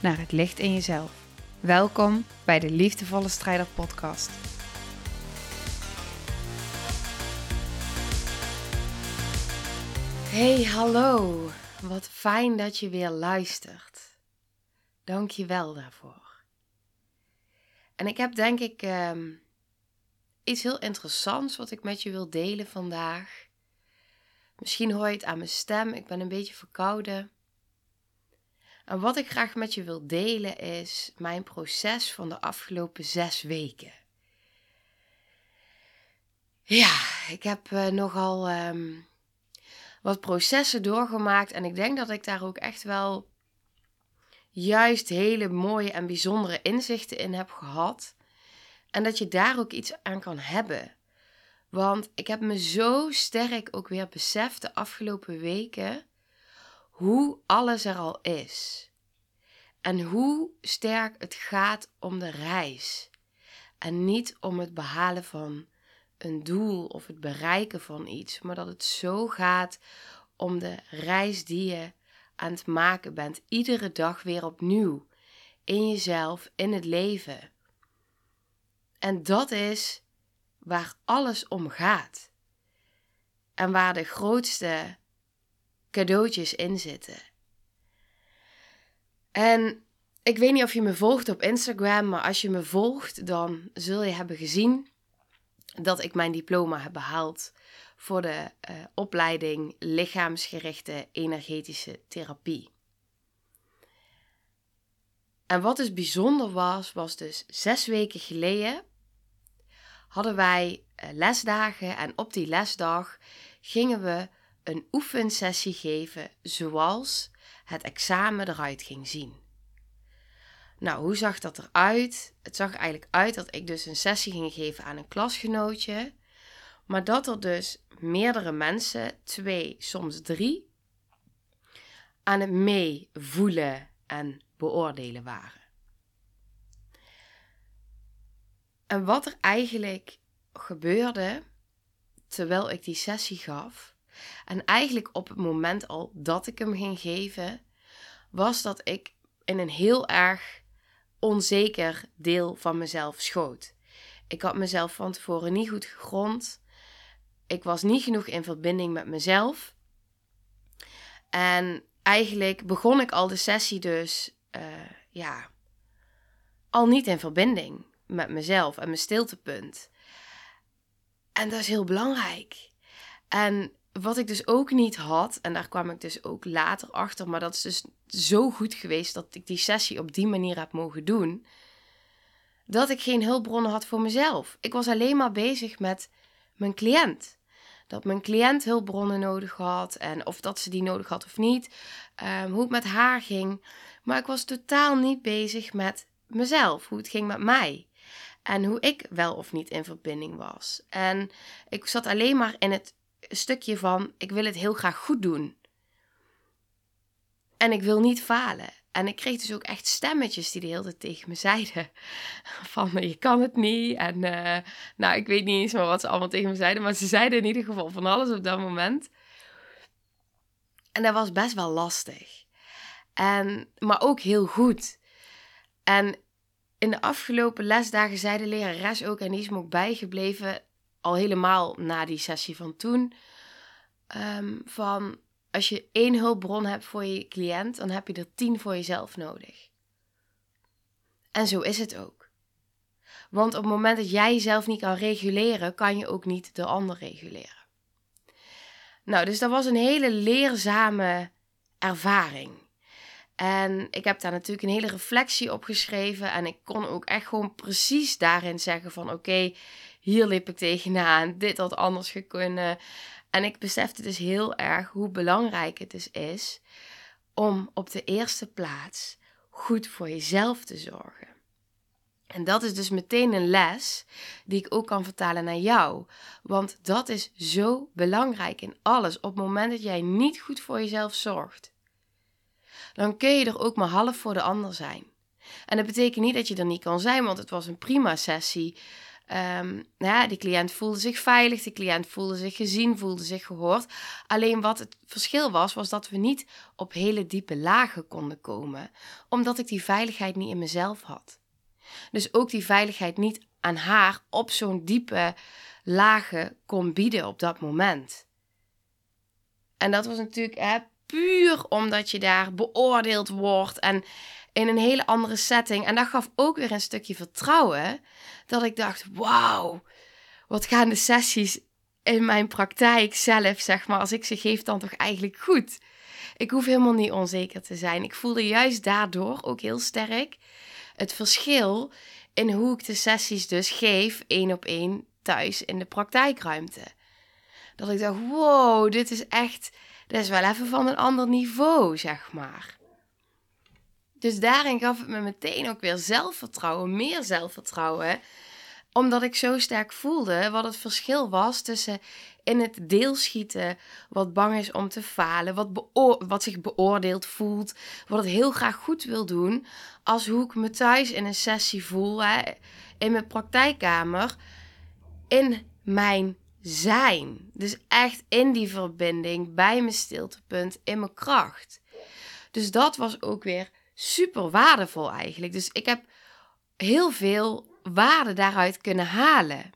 naar het licht in jezelf. Welkom bij de Liefdevolle Strijder Podcast. Hey, hallo. Wat fijn dat je weer luistert. Dank je wel daarvoor. En ik heb denk ik ehm, iets heel interessants wat ik met je wil delen vandaag. Misschien hoor je het aan mijn stem, ik ben een beetje verkouden. En wat ik graag met je wil delen is mijn proces van de afgelopen zes weken. Ja, ik heb uh, nogal um, wat processen doorgemaakt en ik denk dat ik daar ook echt wel juist hele mooie en bijzondere inzichten in heb gehad. En dat je daar ook iets aan kan hebben. Want ik heb me zo sterk ook weer beseft de afgelopen weken hoe alles er al is. En hoe sterk het gaat om de reis. En niet om het behalen van een doel of het bereiken van iets, maar dat het zo gaat om de reis die je aan het maken bent, iedere dag weer opnieuw, in jezelf, in het leven. En dat is waar alles om gaat. En waar de grootste cadeautjes in zitten. En ik weet niet of je me volgt op Instagram, maar als je me volgt, dan zul je hebben gezien dat ik mijn diploma heb behaald voor de uh, opleiding lichaamsgerichte energetische therapie. En wat dus bijzonder was, was dus zes weken geleden hadden wij uh, lesdagen en op die lesdag gingen we een oefensessie geven zoals het examen eruit ging zien. Nou, hoe zag dat eruit? Het zag eigenlijk uit dat ik dus een sessie ging geven aan een klasgenootje, maar dat er dus meerdere mensen, twee, soms drie, aan het meevoelen en beoordelen waren. En wat er eigenlijk gebeurde terwijl ik die sessie gaf, en eigenlijk op het moment al dat ik hem ging geven, was dat ik in een heel erg onzeker deel van mezelf schoot. Ik had mezelf van tevoren niet goed gegrond. Ik was niet genoeg in verbinding met mezelf. En eigenlijk begon ik al de sessie dus, uh, ja, al niet in verbinding met mezelf en mijn stiltepunt. En dat is heel belangrijk. En wat ik dus ook niet had, en daar kwam ik dus ook later achter, maar dat is dus zo goed geweest dat ik die sessie op die manier heb mogen doen, dat ik geen hulpbronnen had voor mezelf. Ik was alleen maar bezig met mijn cliënt. Dat mijn cliënt hulpbronnen nodig had en of dat ze die nodig had of niet, um, hoe het met haar ging. Maar ik was totaal niet bezig met mezelf, hoe het ging met mij. En hoe ik wel of niet in verbinding was. En ik zat alleen maar in het stukje van: ik wil het heel graag goed doen. En ik wil niet falen. En ik kreeg dus ook echt stemmetjes die de hele tijd tegen me zeiden: van je kan het niet. En uh, nou, ik weet niet eens wat ze allemaal tegen me zeiden, maar ze zeiden in ieder geval van alles op dat moment. En dat was best wel lastig. En, maar ook heel goed. En in de afgelopen lesdagen zei de lerares ook, en die is me ook bijgebleven, al helemaal na die sessie van toen, um, van als je één hulpbron hebt voor je cliënt, dan heb je er tien voor jezelf nodig. En zo is het ook. Want op het moment dat jij jezelf niet kan reguleren, kan je ook niet de ander reguleren. Nou, dus dat was een hele leerzame ervaring. En ik heb daar natuurlijk een hele reflectie op geschreven. En ik kon ook echt gewoon precies daarin zeggen van oké, hier liep ik tegenaan. Dit had anders kunnen. En ik besefte dus heel erg hoe belangrijk het dus is om op de eerste plaats goed voor jezelf te zorgen. En dat is dus meteen een les die ik ook kan vertalen naar jou. Want dat is zo belangrijk in alles. Op het moment dat jij niet goed voor jezelf zorgt, dan kun je er ook maar half voor de ander zijn. En dat betekent niet dat je er niet kan zijn, want het was een prima sessie. Um, nou ja, die cliënt voelde zich veilig, de cliënt voelde zich gezien, voelde zich gehoord. Alleen wat het verschil was, was dat we niet op hele diepe lagen konden komen, omdat ik die veiligheid niet in mezelf had. Dus ook die veiligheid niet aan haar op zo'n diepe lagen kon bieden op dat moment. En dat was natuurlijk hè, puur omdat je daar beoordeeld wordt en in een hele andere setting. En dat gaf ook weer een stukje vertrouwen. Dat ik dacht, wauw, wat gaan de sessies in mijn praktijk zelf, zeg maar, als ik ze geef, dan toch eigenlijk goed. Ik hoef helemaal niet onzeker te zijn. Ik voelde juist daardoor ook heel sterk het verschil in hoe ik de sessies dus geef, één op één, thuis in de praktijkruimte. Dat ik dacht, wow, dit is echt, dit is wel even van een ander niveau, zeg maar. Dus daarin gaf het me meteen ook weer zelfvertrouwen, meer zelfvertrouwen. Omdat ik zo sterk voelde wat het verschil was tussen in het deelschieten, wat bang is om te falen, wat, wat zich beoordeeld voelt, wat het heel graag goed wil doen, als hoe ik me thuis in een sessie voel, in mijn praktijkkamer, in mijn zijn. Dus echt in die verbinding, bij mijn stiltepunt, in mijn kracht. Dus dat was ook weer super waardevol eigenlijk. Dus ik heb heel veel waarde daaruit kunnen halen.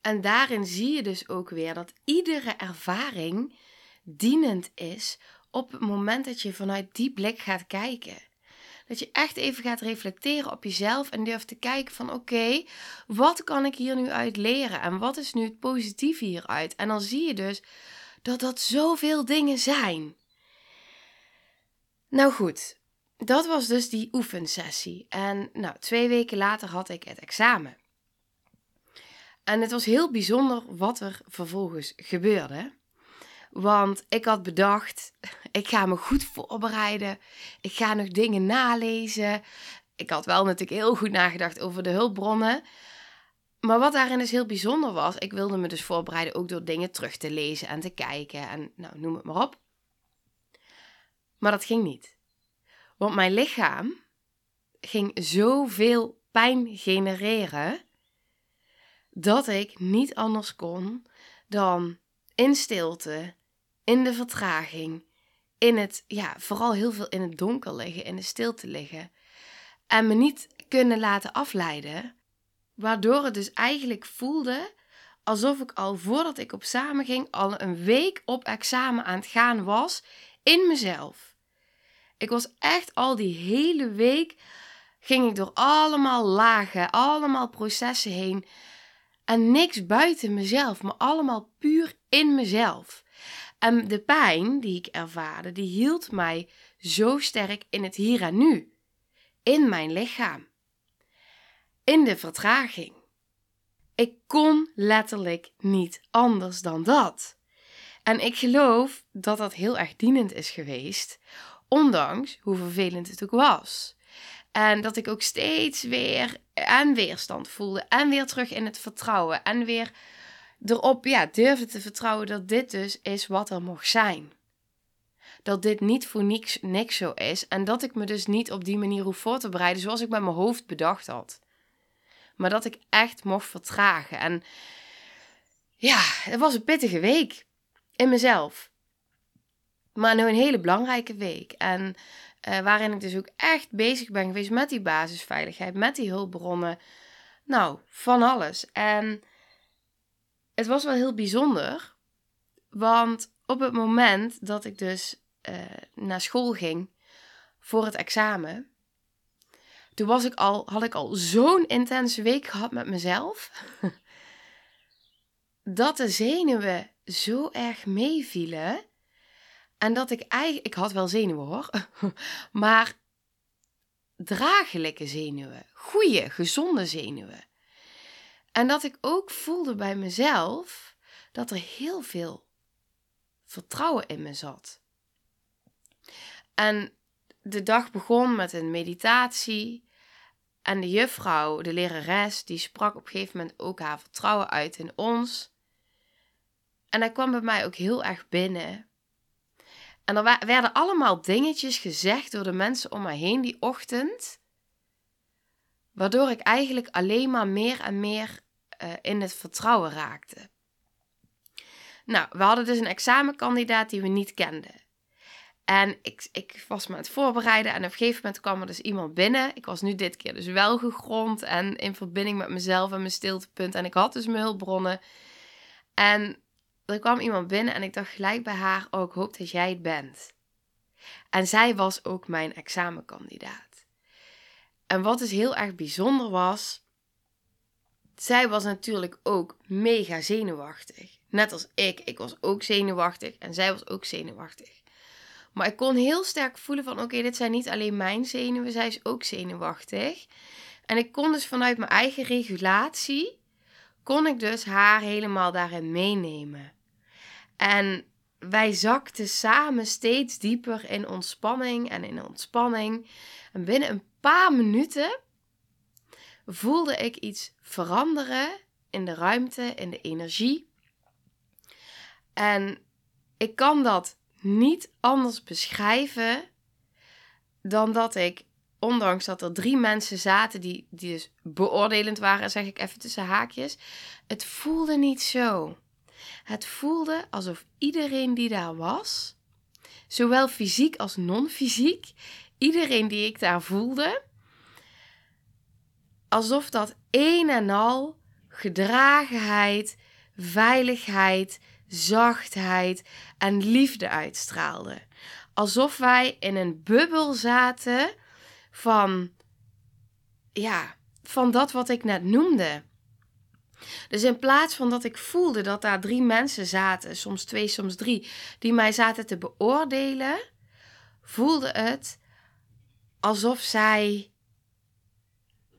En daarin zie je dus ook weer dat iedere ervaring dienend is op het moment dat je vanuit die blik gaat kijken. Dat je echt even gaat reflecteren op jezelf en durft te kijken van oké, wat kan ik hier nu uit leren en wat is nu het positieve hieruit? En dan zie je dus dat dat zoveel dingen zijn. Nou goed, dat was dus die oefensessie. En nou, twee weken later had ik het examen. En het was heel bijzonder wat er vervolgens gebeurde. Want ik had bedacht, ik ga me goed voorbereiden. Ik ga nog dingen nalezen. Ik had wel natuurlijk heel goed nagedacht over de hulpbronnen. Maar wat daarin dus heel bijzonder was, ik wilde me dus voorbereiden ook door dingen terug te lezen en te kijken en nou, noem het maar op. Maar dat ging niet. Want mijn lichaam ging zoveel pijn genereren dat ik niet anders kon dan in stilte, in de vertraging, in het, ja, vooral heel veel in het donker liggen, in de stilte liggen. En me niet kunnen laten afleiden, waardoor het dus eigenlijk voelde alsof ik al voordat ik op samen ging, al een week op examen aan het gaan was in mezelf. Ik was echt al die hele week ging ik door allemaal lagen, allemaal processen heen en niks buiten mezelf, maar allemaal puur in mezelf. En de pijn die ik ervaarde, die hield mij zo sterk in het hier en nu. In mijn lichaam. In de vertraging. Ik kon letterlijk niet anders dan dat. En ik geloof dat dat heel erg dienend is geweest, ondanks hoe vervelend het ook was. En dat ik ook steeds weer en weerstand voelde. En weer terug in het vertrouwen. En weer erop ja, durfde te vertrouwen dat dit dus is wat er mocht zijn. Dat dit niet voor niks, niks zo is. En dat ik me dus niet op die manier hoef voor te bereiden zoals ik met mijn hoofd bedacht had. Maar dat ik echt mocht vertragen. En ja, het was een pittige week. In mezelf. Maar nu een hele belangrijke week. En uh, waarin ik dus ook echt bezig ben geweest met die basisveiligheid, met die hulpbronnen. Nou, van alles. En het was wel heel bijzonder, want op het moment dat ik dus uh, naar school ging voor het examen, toen was ik al, had ik al zo'n intense week gehad met mezelf, dat de zenuwen zo erg meevielen en dat ik eigenlijk, ik had wel zenuwen hoor, maar draaglijke zenuwen, goede, gezonde zenuwen. En dat ik ook voelde bij mezelf dat er heel veel vertrouwen in me zat. En de dag begon met een meditatie. En de juffrouw, de lerares, die sprak op een gegeven moment ook haar vertrouwen uit in ons. En hij kwam bij mij ook heel erg binnen. En er werden allemaal dingetjes gezegd door de mensen om mij heen die ochtend. Waardoor ik eigenlijk alleen maar meer en meer uh, in het vertrouwen raakte. Nou, we hadden dus een examenkandidaat die we niet kenden. En ik, ik was me aan het voorbereiden en op een gegeven moment kwam er dus iemand binnen. Ik was nu dit keer dus wel gegrond en in verbinding met mezelf en mijn stiltepunt. En ik had dus mijn hulpbronnen. En er kwam iemand binnen en ik dacht gelijk bij haar, oh ik hoop dat jij het bent. En zij was ook mijn examenkandidaat. En wat dus heel erg bijzonder was, zij was natuurlijk ook mega zenuwachtig. Net als ik. Ik was ook zenuwachtig en zij was ook zenuwachtig. Maar ik kon heel sterk voelen van oké, dit zijn niet alleen mijn zenuwen, zij is ook zenuwachtig. En ik kon dus vanuit mijn eigen regulatie, kon ik dus haar helemaal daarin meenemen. En wij zakten samen steeds dieper in ontspanning en in ontspanning. En binnen een paar minuten voelde ik iets veranderen in de ruimte, in de energie. En ik kan dat niet anders beschrijven dan dat ik, ondanks dat er drie mensen zaten die, die dus beoordelend waren, zeg ik even tussen haakjes, het voelde niet zo. Het voelde alsof iedereen die daar was, zowel fysiek als non-fysiek, iedereen die ik daar voelde, alsof dat een en al gedragenheid, veiligheid, zachtheid en liefde uitstraalde. Alsof wij in een bubbel zaten van, ja, van dat wat ik net noemde. Dus in plaats van dat ik voelde dat daar drie mensen zaten, soms twee, soms drie, die mij zaten te beoordelen, voelde het alsof zij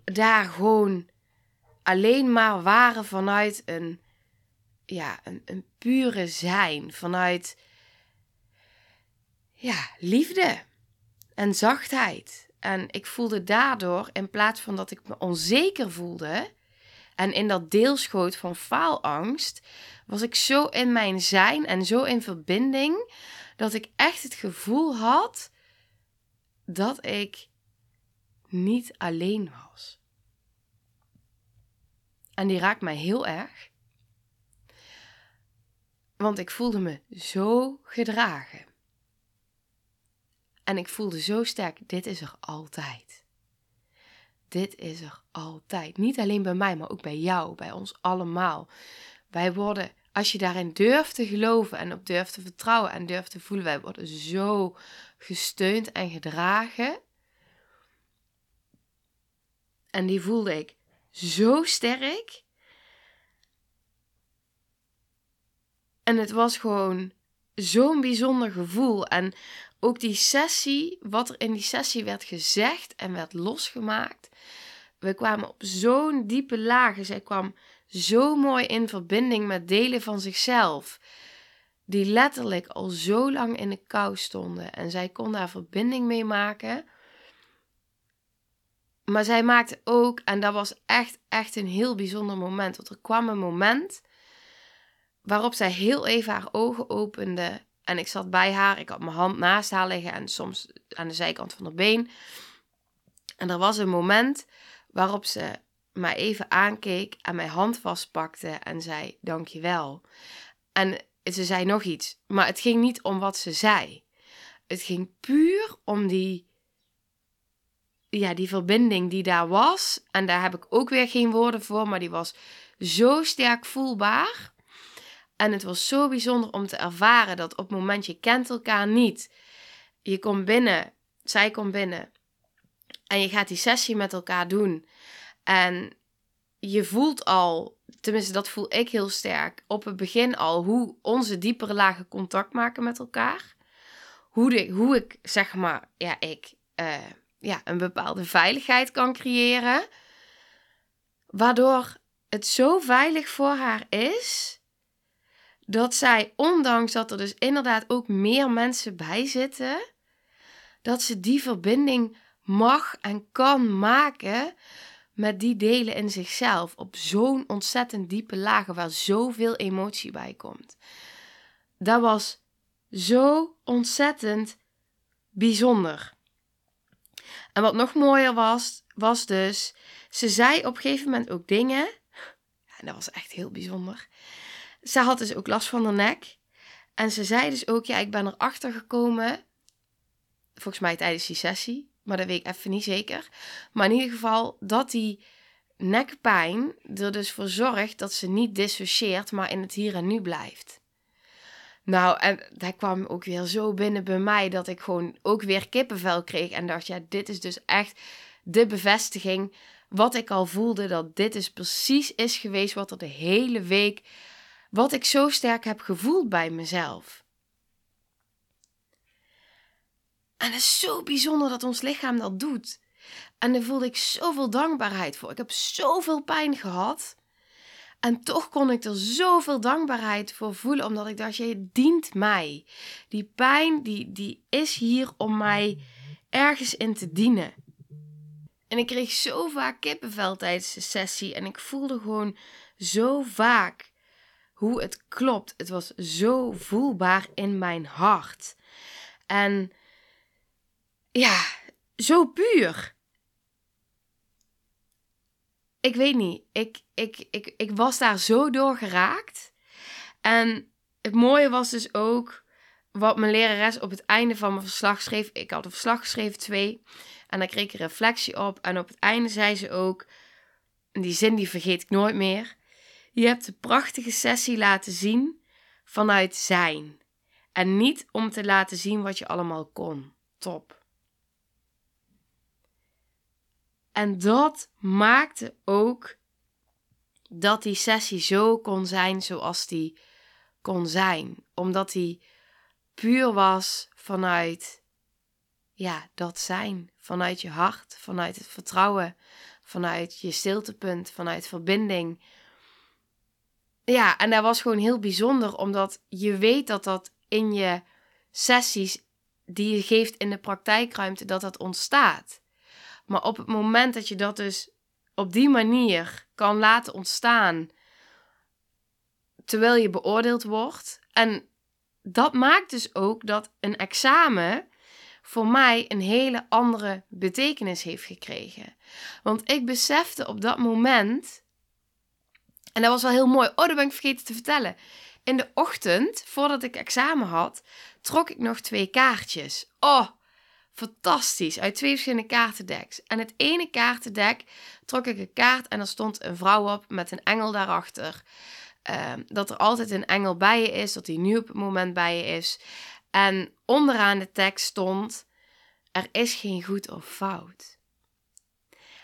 daar gewoon alleen maar waren vanuit een, ja, een, een pure zijn, vanuit ja, liefde en zachtheid. En ik voelde daardoor, in plaats van dat ik me onzeker voelde en in dat deelschoot van faalangst, was ik zo in mijn zijn en zo in verbinding dat ik echt het gevoel had dat ik niet alleen was. En die raakt mij heel erg. Want ik voelde me zo gedragen. En ik voelde zo sterk, dit is er altijd. Dit is er altijd. Niet alleen bij mij, maar ook bij jou, bij ons allemaal. Wij worden, als je daarin durft te geloven en op durft te vertrouwen en durft te voelen, wij worden zo gesteund en gedragen. En die voelde ik zo sterk. En het was gewoon zo'n bijzonder gevoel. En ook die sessie, wat er in die sessie werd gezegd en werd losgemaakt. We kwamen op zo'n diepe lagen. Zij kwam zo mooi in verbinding met delen van zichzelf. Die letterlijk al zo lang in de kou stonden. En zij kon daar verbinding mee maken. Maar zij maakte ook, en dat was echt, echt een heel bijzonder moment. Want er kwam een moment waarop zij heel even haar ogen opende. En ik zat bij haar, ik had mijn hand naast haar liggen en soms aan de zijkant van haar been. En er was een moment waarop ze mij even aankeek en mijn hand vastpakte en zei: Dankjewel. En ze zei nog iets, maar het ging niet om wat ze zei. Het ging puur om die ja, die verbinding die daar was. En daar heb ik ook weer geen woorden voor, maar die was zo sterk voelbaar. En het was zo bijzonder om te ervaren dat op het moment je kent elkaar niet. Je komt binnen, zij komt binnen. En je gaat die sessie met elkaar doen. En je voelt al, tenminste dat voel ik heel sterk, op het begin al hoe onze diepere lagen contact maken met elkaar. Hoe, de, hoe ik, zeg maar, ja, ik uh, ja, een bepaalde veiligheid kan creëren. Waardoor het zo veilig voor haar is dat zij, ondanks dat er dus inderdaad ook meer mensen bij zitten, dat ze die verbinding mag en kan maken met die delen in zichzelf op zo'n ontzettend diepe lagen waar zoveel emotie bij komt. Dat was zo ontzettend bijzonder. En wat nog mooier was, was dus, ze zei op een gegeven moment ook dingen. En dat was echt heel bijzonder. Ze had dus ook last van haar nek. En ze zei dus ook, ja, ik ben erachter gekomen, volgens mij tijdens die sessie, maar dat weet ik even niet zeker. Maar in ieder geval dat die nekpijn er dus voor zorgt dat ze niet dissocieert, maar in het hier en nu blijft. Nou, en dat kwam ook weer zo binnen bij mij dat ik gewoon ook weer kippenvel kreeg en dacht, ja, dit is dus echt de bevestiging wat ik al voelde, dat dit is precies is geweest wat er de hele week, wat ik zo sterk heb gevoeld bij mezelf. En het is zo bijzonder dat ons lichaam dat doet. En daar voelde ik zoveel dankbaarheid voor. Ik heb zoveel pijn gehad. En toch kon ik er zoveel dankbaarheid voor voelen, omdat ik dacht, je dient mij. Die pijn, die, die is hier om mij ergens in te dienen. En ik kreeg zo vaak kippenvel tijdens de sessie en ik voelde gewoon zo vaak hoe het klopt. Het was zo voelbaar in mijn hart. En ja, zo puur. Ik weet niet. Ik, ik, ik, ik was daar zo door geraakt. En het mooie was dus ook wat mijn lerares op het einde van mijn verslag schreef. Ik had een verslag geschreven, twee. En dan kreeg ik een reflectie op. En op het einde zei ze ook, die zin die vergeet ik nooit meer. Je hebt een prachtige sessie laten zien vanuit zijn. En niet om te laten zien wat je allemaal kon. Top. En dat maakte ook dat die sessie zo kon zijn zoals die kon zijn. Omdat die puur was vanuit, ja, dat zijn. Vanuit je hart, vanuit het vertrouwen, vanuit je stiltepunt, vanuit verbinding. Ja, en dat was gewoon heel bijzonder, omdat je weet dat dat in je sessies die je geeft in de praktijkruimte, dat dat ontstaat. Maar op het moment dat je dat dus op die manier kan laten ontstaan, terwijl je beoordeeld wordt. En dat maakt dus ook dat een examen voor mij een hele andere betekenis heeft gekregen. Want ik besefte op dat moment, en dat was wel heel mooi, oh, dat ben ik vergeten te vertellen. In de ochtend, voordat ik examen had, trok ik nog twee kaartjes. Oh, fantastisch. Uit twee verschillende kaartendeks. En het ene kaartendek trok ik een kaart en er stond een vrouw op met een engel daarachter. Ehm, dat er altijd een engel bij je is, dat die nu op het moment bij je is. En onderaan de tekst stond: Er is geen goed of fout.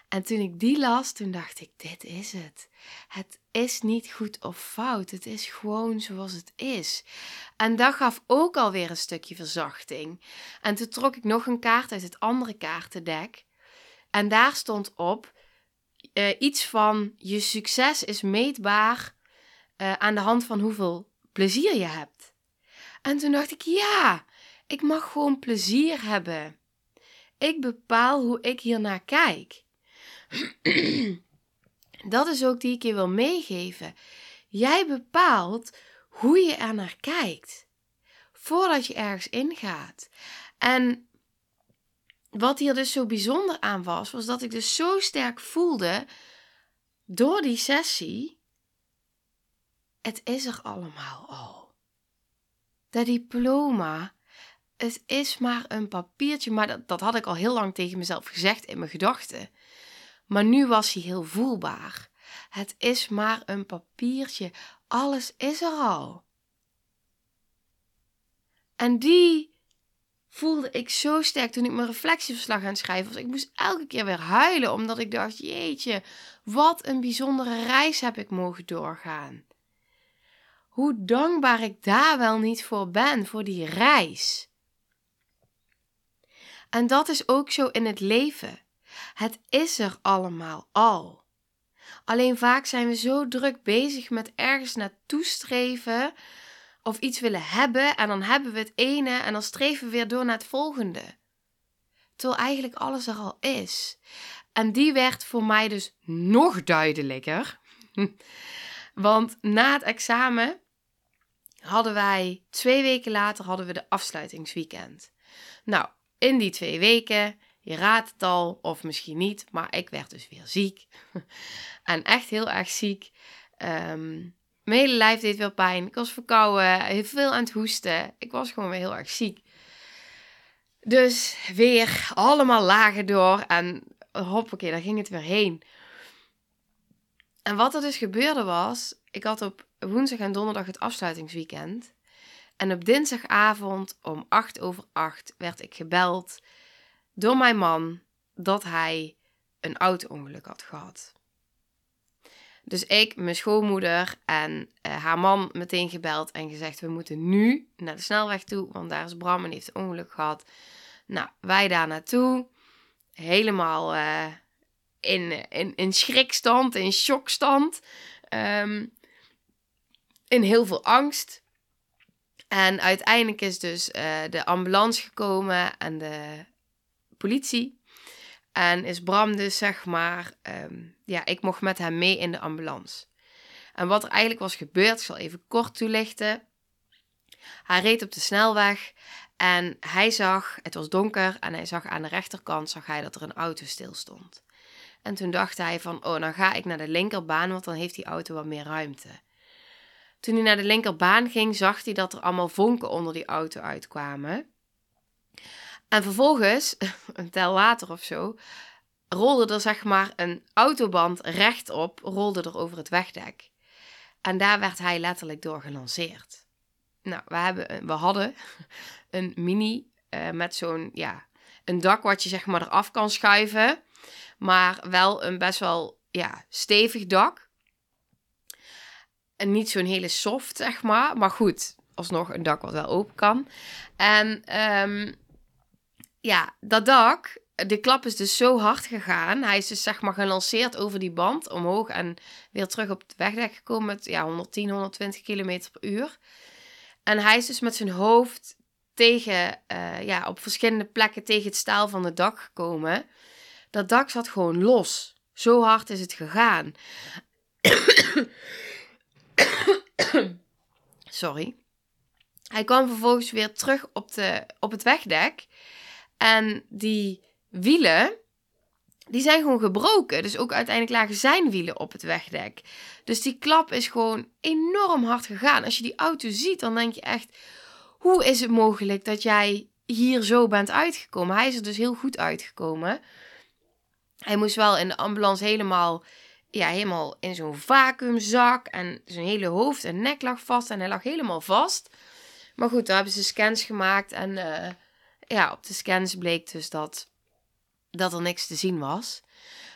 En toen ik die las, toen dacht ik: Dit is het. Het is niet goed of fout. Het is gewoon zoals het is. En dat gaf ook alweer een stukje verzachting. En toen trok ik nog een kaart uit het andere kaartendek. En daar stond op uh, iets van: je succes is meetbaar uh, aan de hand van hoeveel plezier je hebt. En toen dacht ik: ja, ik mag gewoon plezier hebben. Ik bepaal hoe ik hier naar kijk. Dat is ook die ik je wil meegeven. Jij bepaalt hoe je er naar kijkt voordat je ergens ingaat. En wat hier dus zo bijzonder aan was, was dat ik dus zo sterk voelde door die sessie: het is er allemaal al. Dat diploma, het is maar een papiertje, maar dat, dat had ik al heel lang tegen mezelf gezegd in mijn gedachten. Maar nu was hij heel voelbaar. Het is maar een papiertje. Alles is er al. En die voelde ik zo sterk toen ik mijn reflectieverslag aan het schrijven. Ik moest elke keer weer huilen, omdat ik dacht: jeetje, wat een bijzondere reis heb ik mogen doorgaan. Hoe dankbaar ik daar wel niet voor ben, voor die reis. En dat is ook zo in het leven. Het is er allemaal al. Alleen vaak zijn we zo druk bezig met ergens naartoe streven of iets willen hebben en dan hebben we het ene en dan streven we weer door naar het volgende. Terwijl eigenlijk alles er al is. En die werd voor mij dus nog duidelijker. Want na het examen hadden wij twee weken later hadden we de afsluitingsweekend. Nou, in die twee weken, je raadt het al, of misschien niet, maar ik werd dus weer ziek. en echt heel erg ziek. Um, mijn hele lijf deed weer pijn. Ik was verkouden, heel veel aan het hoesten. Ik was gewoon weer heel erg ziek. Dus weer allemaal lagen door en hoppakee, daar ging het weer heen. En wat er dus gebeurde was, ik had op woensdag en donderdag het afsluitingsweekend. En op dinsdagavond om 8 over 8 werd ik gebeld door mijn man dat hij een auto-ongeluk had gehad. Dus ik, mijn schoonmoeder en uh, haar man meteen gebeld en gezegd: We moeten nu naar de snelweg toe, want daar is Bram en heeft een ongeluk gehad. Nou, wij daar naartoe. Helemaal uh, in, in, in schrikstand, in shockstand. Um, in heel veel angst. En uiteindelijk is dus uh, de ambulance gekomen en de politie. En is Bram dus zeg maar, um, ja, ik mocht met hem mee in de ambulance. En wat er eigenlijk was gebeurd, ik zal even kort toelichten. Hij reed op de snelweg en hij zag, het was donker en hij zag aan de rechterkant zag hij dat er een auto stil stond. En toen dacht hij van, oh, dan ga ik naar de linkerbaan, want dan heeft die auto wat meer ruimte. Toen hij naar de linkerbaan ging, zag hij dat er allemaal vonken onder die auto uitkwamen. En vervolgens, een tel later of zo, rolde er zeg maar een autoband rechtop, rolde er over het wegdek. En daar werd hij letterlijk door gelanceerd. Nou, we, hebben, we hadden een mini uh, met zo'n, ja, een dak wat je zeg maar eraf kan schuiven. Maar wel een best wel, ja, stevig dak. En niet zo'n hele soft, zeg maar. Maar goed, alsnog een dak wat wel open kan. En um, ja, dat dak, de klap is dus zo hard gegaan. Hij is dus zeg maar gelanceerd over die band omhoog en weer terug op het wegdek gekomen met ja, 110, 120 km per uur. En hij is dus met zijn hoofd tegen, uh, ja, op verschillende plekken tegen het staal van het dak gekomen. Dat dak zat gewoon los. Zo hard is het gegaan. Sorry. Hij kwam vervolgens weer terug op, de, op het wegdek. En die wielen, die zijn gewoon gebroken. Dus ook uiteindelijk lagen zijn wielen op het wegdek. Dus die klap is gewoon enorm hard gegaan. Als je die auto ziet, dan denk je echt... Hoe is het mogelijk dat jij hier zo bent uitgekomen? Hij is er dus heel goed uitgekomen. Hij moest wel in de ambulance helemaal, ja, helemaal in zo'n vacuümzak. En zijn hele hoofd en nek lag vast. En hij lag helemaal vast. Maar goed, daar hebben ze scans gemaakt. En uh, ja, op de scans bleek dus dat, dat er niks te zien was.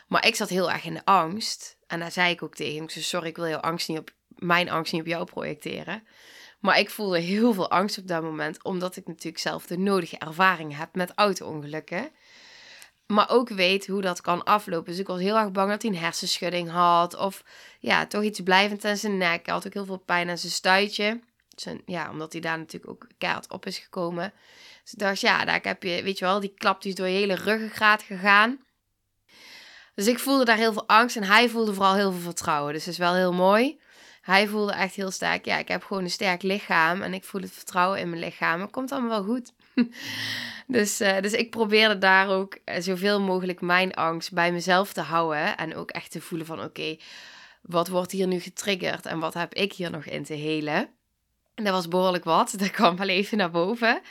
Maar ik zat heel erg in de angst. En daar zei ik ook tegen hem. Ik zei, sorry, ik wil jouw angst niet op, mijn angst niet op jou projecteren. Maar ik voelde heel veel angst op dat moment. Omdat ik natuurlijk zelf de nodige ervaring heb met auto-ongelukken. Maar ook weet hoe dat kan aflopen. Dus ik was heel erg bang dat hij een hersenschudding had. Of ja, toch iets blijvend aan zijn nek. Hij had ook heel veel pijn aan zijn stuitje. Zijn, ja, omdat hij daar natuurlijk ook keihard op is gekomen. Dus ja, daar heb je, weet je wel, die klap die is door je hele ruggengraat gegaan. Dus ik voelde daar heel veel angst en hij voelde vooral heel veel vertrouwen. Dus dat is wel heel mooi. Hij voelde echt heel sterk, ja, ik heb gewoon een sterk lichaam en ik voel het vertrouwen in mijn lichaam. Het komt allemaal wel goed. dus, uh, dus ik probeerde daar ook eh, zoveel mogelijk mijn angst bij mezelf te houden. En ook echt te voelen van, oké, wat wordt hier nu getriggerd en wat heb ik hier nog in te helen? En dat was behoorlijk wat, dat kwam wel even naar boven.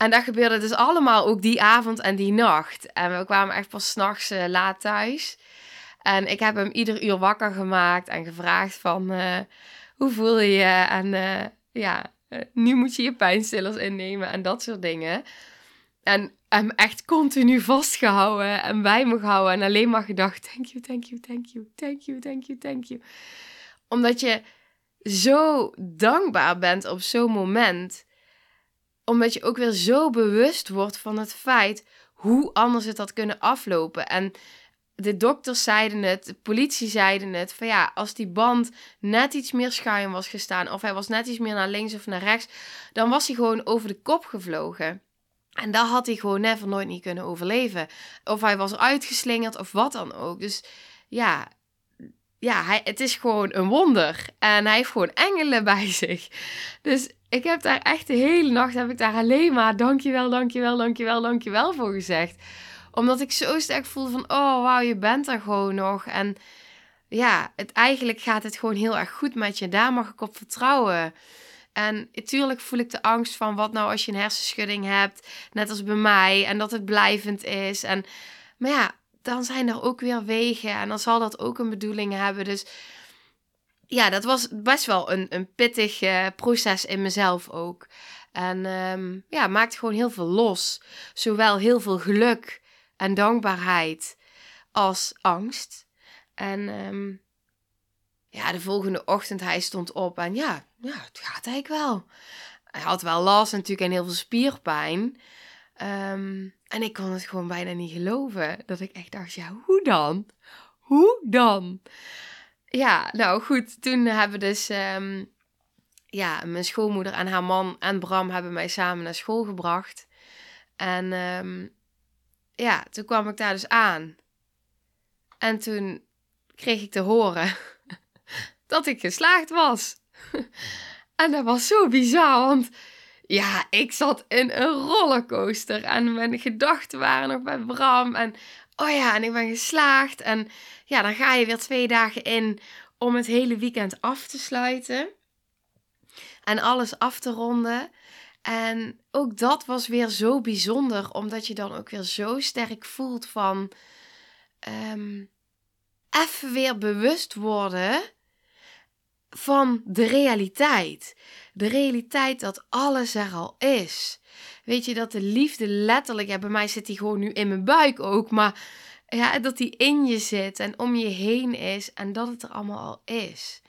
En dat gebeurde dus allemaal ook die avond en die nacht. En we kwamen echt pas s'nachts uh, laat thuis. En ik heb hem ieder uur wakker gemaakt en gevraagd van... Uh, hoe voel je je? En uh, ja, nu moet je je pijnstillers innemen en dat soort dingen. En hem echt continu vastgehouden en bij me gehouden. En alleen maar gedacht, thank you, thank you, thank you, thank you, thank you, thank you. Omdat je zo dankbaar bent op zo'n moment omdat je ook weer zo bewust wordt van het feit hoe anders het had kunnen aflopen. En de dokters zeiden het, de politie zeiden het. Van ja, als die band net iets meer schuin was gestaan. of hij was net iets meer naar links of naar rechts. dan was hij gewoon over de kop gevlogen. En dat had hij gewoon never nooit niet kunnen overleven. Of hij was uitgeslingerd of wat dan ook. Dus ja, ja hij, het is gewoon een wonder. En hij heeft gewoon engelen bij zich. Dus ik heb daar echt de hele nacht heb ik daar alleen maar dankjewel, dankjewel, dankjewel, dankjewel voor gezegd. Omdat ik zo sterk voelde van, oh wauw, je bent er gewoon nog. En ja, het, eigenlijk gaat het gewoon heel erg goed met je. Daar mag ik op vertrouwen. En natuurlijk voel ik de angst van wat nou als je een hersenschudding hebt, net als bij mij, en dat het blijvend is. En, maar ja, dan zijn er ook weer wegen en dan zal dat ook een bedoeling hebben. Dus ja, dat was best wel een, een pittig uh, proces in mezelf ook. En um, ja, maakt gewoon heel veel los. Zowel heel veel geluk en dankbaarheid als angst. En um, ja, de volgende ochtend hij stond op en ja, ja, het gaat eigenlijk wel. Hij had wel last natuurlijk en heel veel spierpijn. Um, en ik kon het gewoon bijna niet geloven. Dat ik echt dacht, ja, hoe dan? Hoe dan? Ja, nou goed, toen hebben dus... Um, ja, mijn schoonmoeder en haar man en Bram hebben mij samen naar school gebracht. En um, ja, toen kwam ik daar dus aan. En toen kreeg ik te horen dat ik geslaagd was. en dat was zo bizar, want ja, ik zat in een rollercoaster en mijn gedachten waren nog bij Bram. En oh ja, en ik ben geslaagd. En ja, dan ga je weer twee dagen in om het hele weekend af te sluiten. En alles af te ronden. En ook dat was weer zo bijzonder, omdat je dan ook weer zo sterk voelt van um, even weer bewust worden van de realiteit. De realiteit dat alles er al is. Weet je, dat de liefde letterlijk, bij mij zit die gewoon nu in mijn buik ook, maar ja, dat die in je zit en om je heen is en dat het er allemaal al is.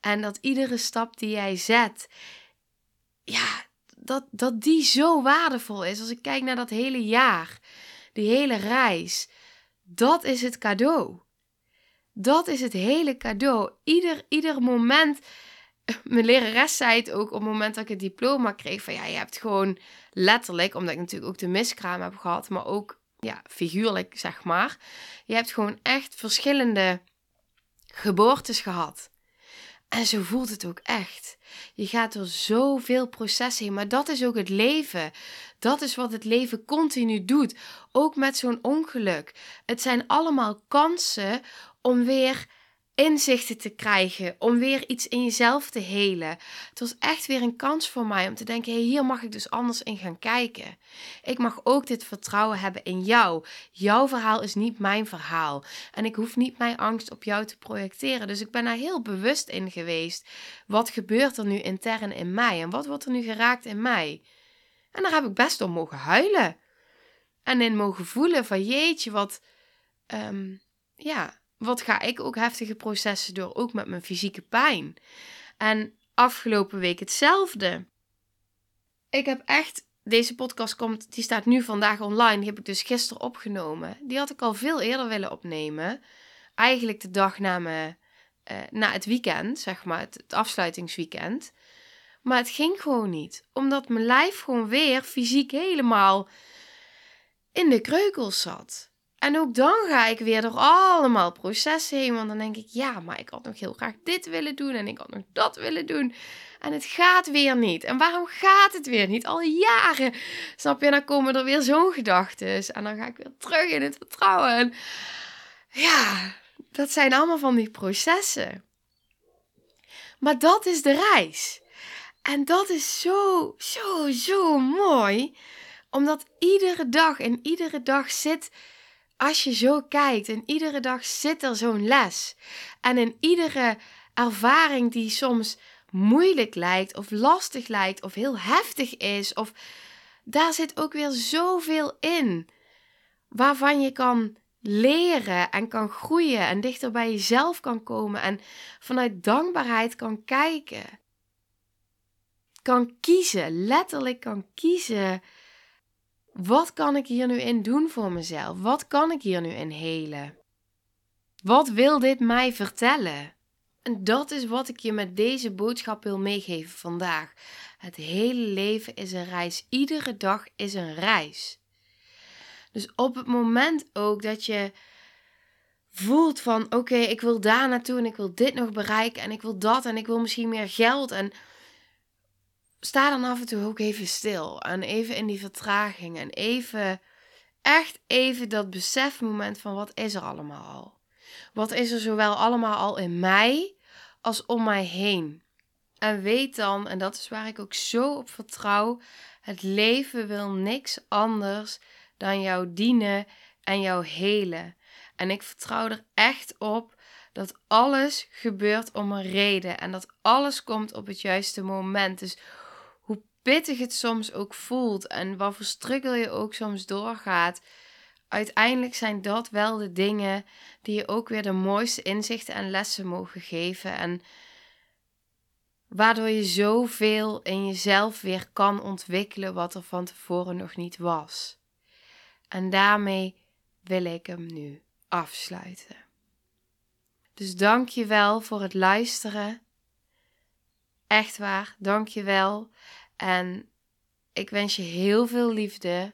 En dat iedere stap die jij zet, ja, dat, dat die zo waardevol is. Als ik kijk naar dat hele jaar, die hele reis, dat is het cadeau. Dat is het hele cadeau. Ieder, ieder moment. Mijn lerares zei het ook op het moment dat ik het diploma kreeg: van ja, je hebt gewoon letterlijk, omdat ik natuurlijk ook de miskraam heb gehad, maar ook ja, figuurlijk zeg maar. Je hebt gewoon echt verschillende geboortes gehad. En zo voelt het ook echt. Je gaat door zoveel processen heen, maar dat is ook het leven. Dat is wat het leven continu doet. Ook met zo'n ongeluk. Het zijn allemaal kansen om weer inzichten te krijgen, om weer iets in jezelf te helen. Het was echt weer een kans voor mij om te denken: hey, hier mag ik dus anders in gaan kijken. Ik mag ook dit vertrouwen hebben in jou. Jouw verhaal is niet mijn verhaal en ik hoef niet mijn angst op jou te projecteren. Dus ik ben daar heel bewust in geweest. Wat gebeurt er nu intern in mij en wat wordt er nu geraakt in mij? En daar heb ik best om mogen huilen. En in mogen voelen van jeetje, wat, um, ja, wat ga ik ook heftige processen door, ook met mijn fysieke pijn. En afgelopen week hetzelfde. Ik heb echt, deze podcast komt, die staat nu vandaag online, die heb ik dus gisteren opgenomen. Die had ik al veel eerder willen opnemen. Eigenlijk de dag na, me, uh, na het weekend, zeg maar, het, het afsluitingsweekend. Maar het ging gewoon niet, omdat mijn lijf gewoon weer fysiek helemaal in de kreukels zat. En ook dan ga ik weer door allemaal processen heen. Want dan denk ik, ja, maar ik had nog heel graag dit willen doen. En ik had nog dat willen doen. En het gaat weer niet. En waarom gaat het weer niet? Al jaren. Snap je? Dan komen er weer zo'n gedachten. En dan ga ik weer terug in het vertrouwen. En ja, dat zijn allemaal van die processen. Maar dat is de reis. En dat is zo, zo, zo mooi. Omdat iedere dag en iedere dag zit als je zo kijkt en iedere dag zit er zo'n les. En in iedere ervaring die soms moeilijk lijkt of lastig lijkt of heel heftig is of daar zit ook weer zoveel in waarvan je kan leren en kan groeien en dichter bij jezelf kan komen en vanuit dankbaarheid kan kijken. Kan kiezen, letterlijk kan kiezen wat kan ik hier nu in doen voor mezelf? Wat kan ik hier nu in helen? Wat wil dit mij vertellen? En dat is wat ik je met deze boodschap wil meegeven vandaag. Het hele leven is een reis. Iedere dag is een reis. Dus op het moment ook dat je voelt van oké, ik wil daar naartoe en ik wil dit nog bereiken en ik wil dat en ik wil misschien meer geld en sta dan af en toe ook even stil en even in die vertraging en even echt even dat besefmoment van wat is er allemaal al? Wat is er zowel allemaal al in mij als om mij heen? En weet dan, en dat is waar ik ook zo op vertrouw, het leven wil niks anders dan jou dienen en jou helen. En ik vertrouw er echt op dat alles gebeurt om een reden en dat alles komt op het juiste moment. Dus pittig het soms ook voelt en wat voor struggle je ook soms doorgaat, uiteindelijk zijn dat wel de dingen die je ook weer de mooiste inzichten en lessen mogen geven. En waardoor je zoveel in jezelf weer kan ontwikkelen wat er van tevoren nog niet was. En daarmee wil ik hem nu afsluiten. Dus dank je wel voor het luisteren. Echt waar, dank je wel. En ik wens je heel veel liefde.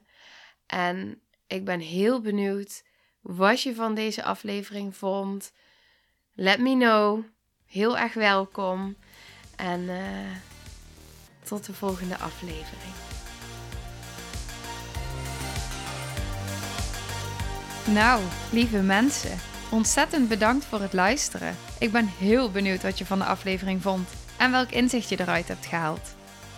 En ik ben heel benieuwd wat je van deze aflevering vond. Let me know. Heel erg welkom. En uh, tot de volgende aflevering. Nou, lieve mensen, ontzettend bedankt voor het luisteren. Ik ben heel benieuwd wat je van de aflevering vond en welk inzicht je eruit hebt gehaald.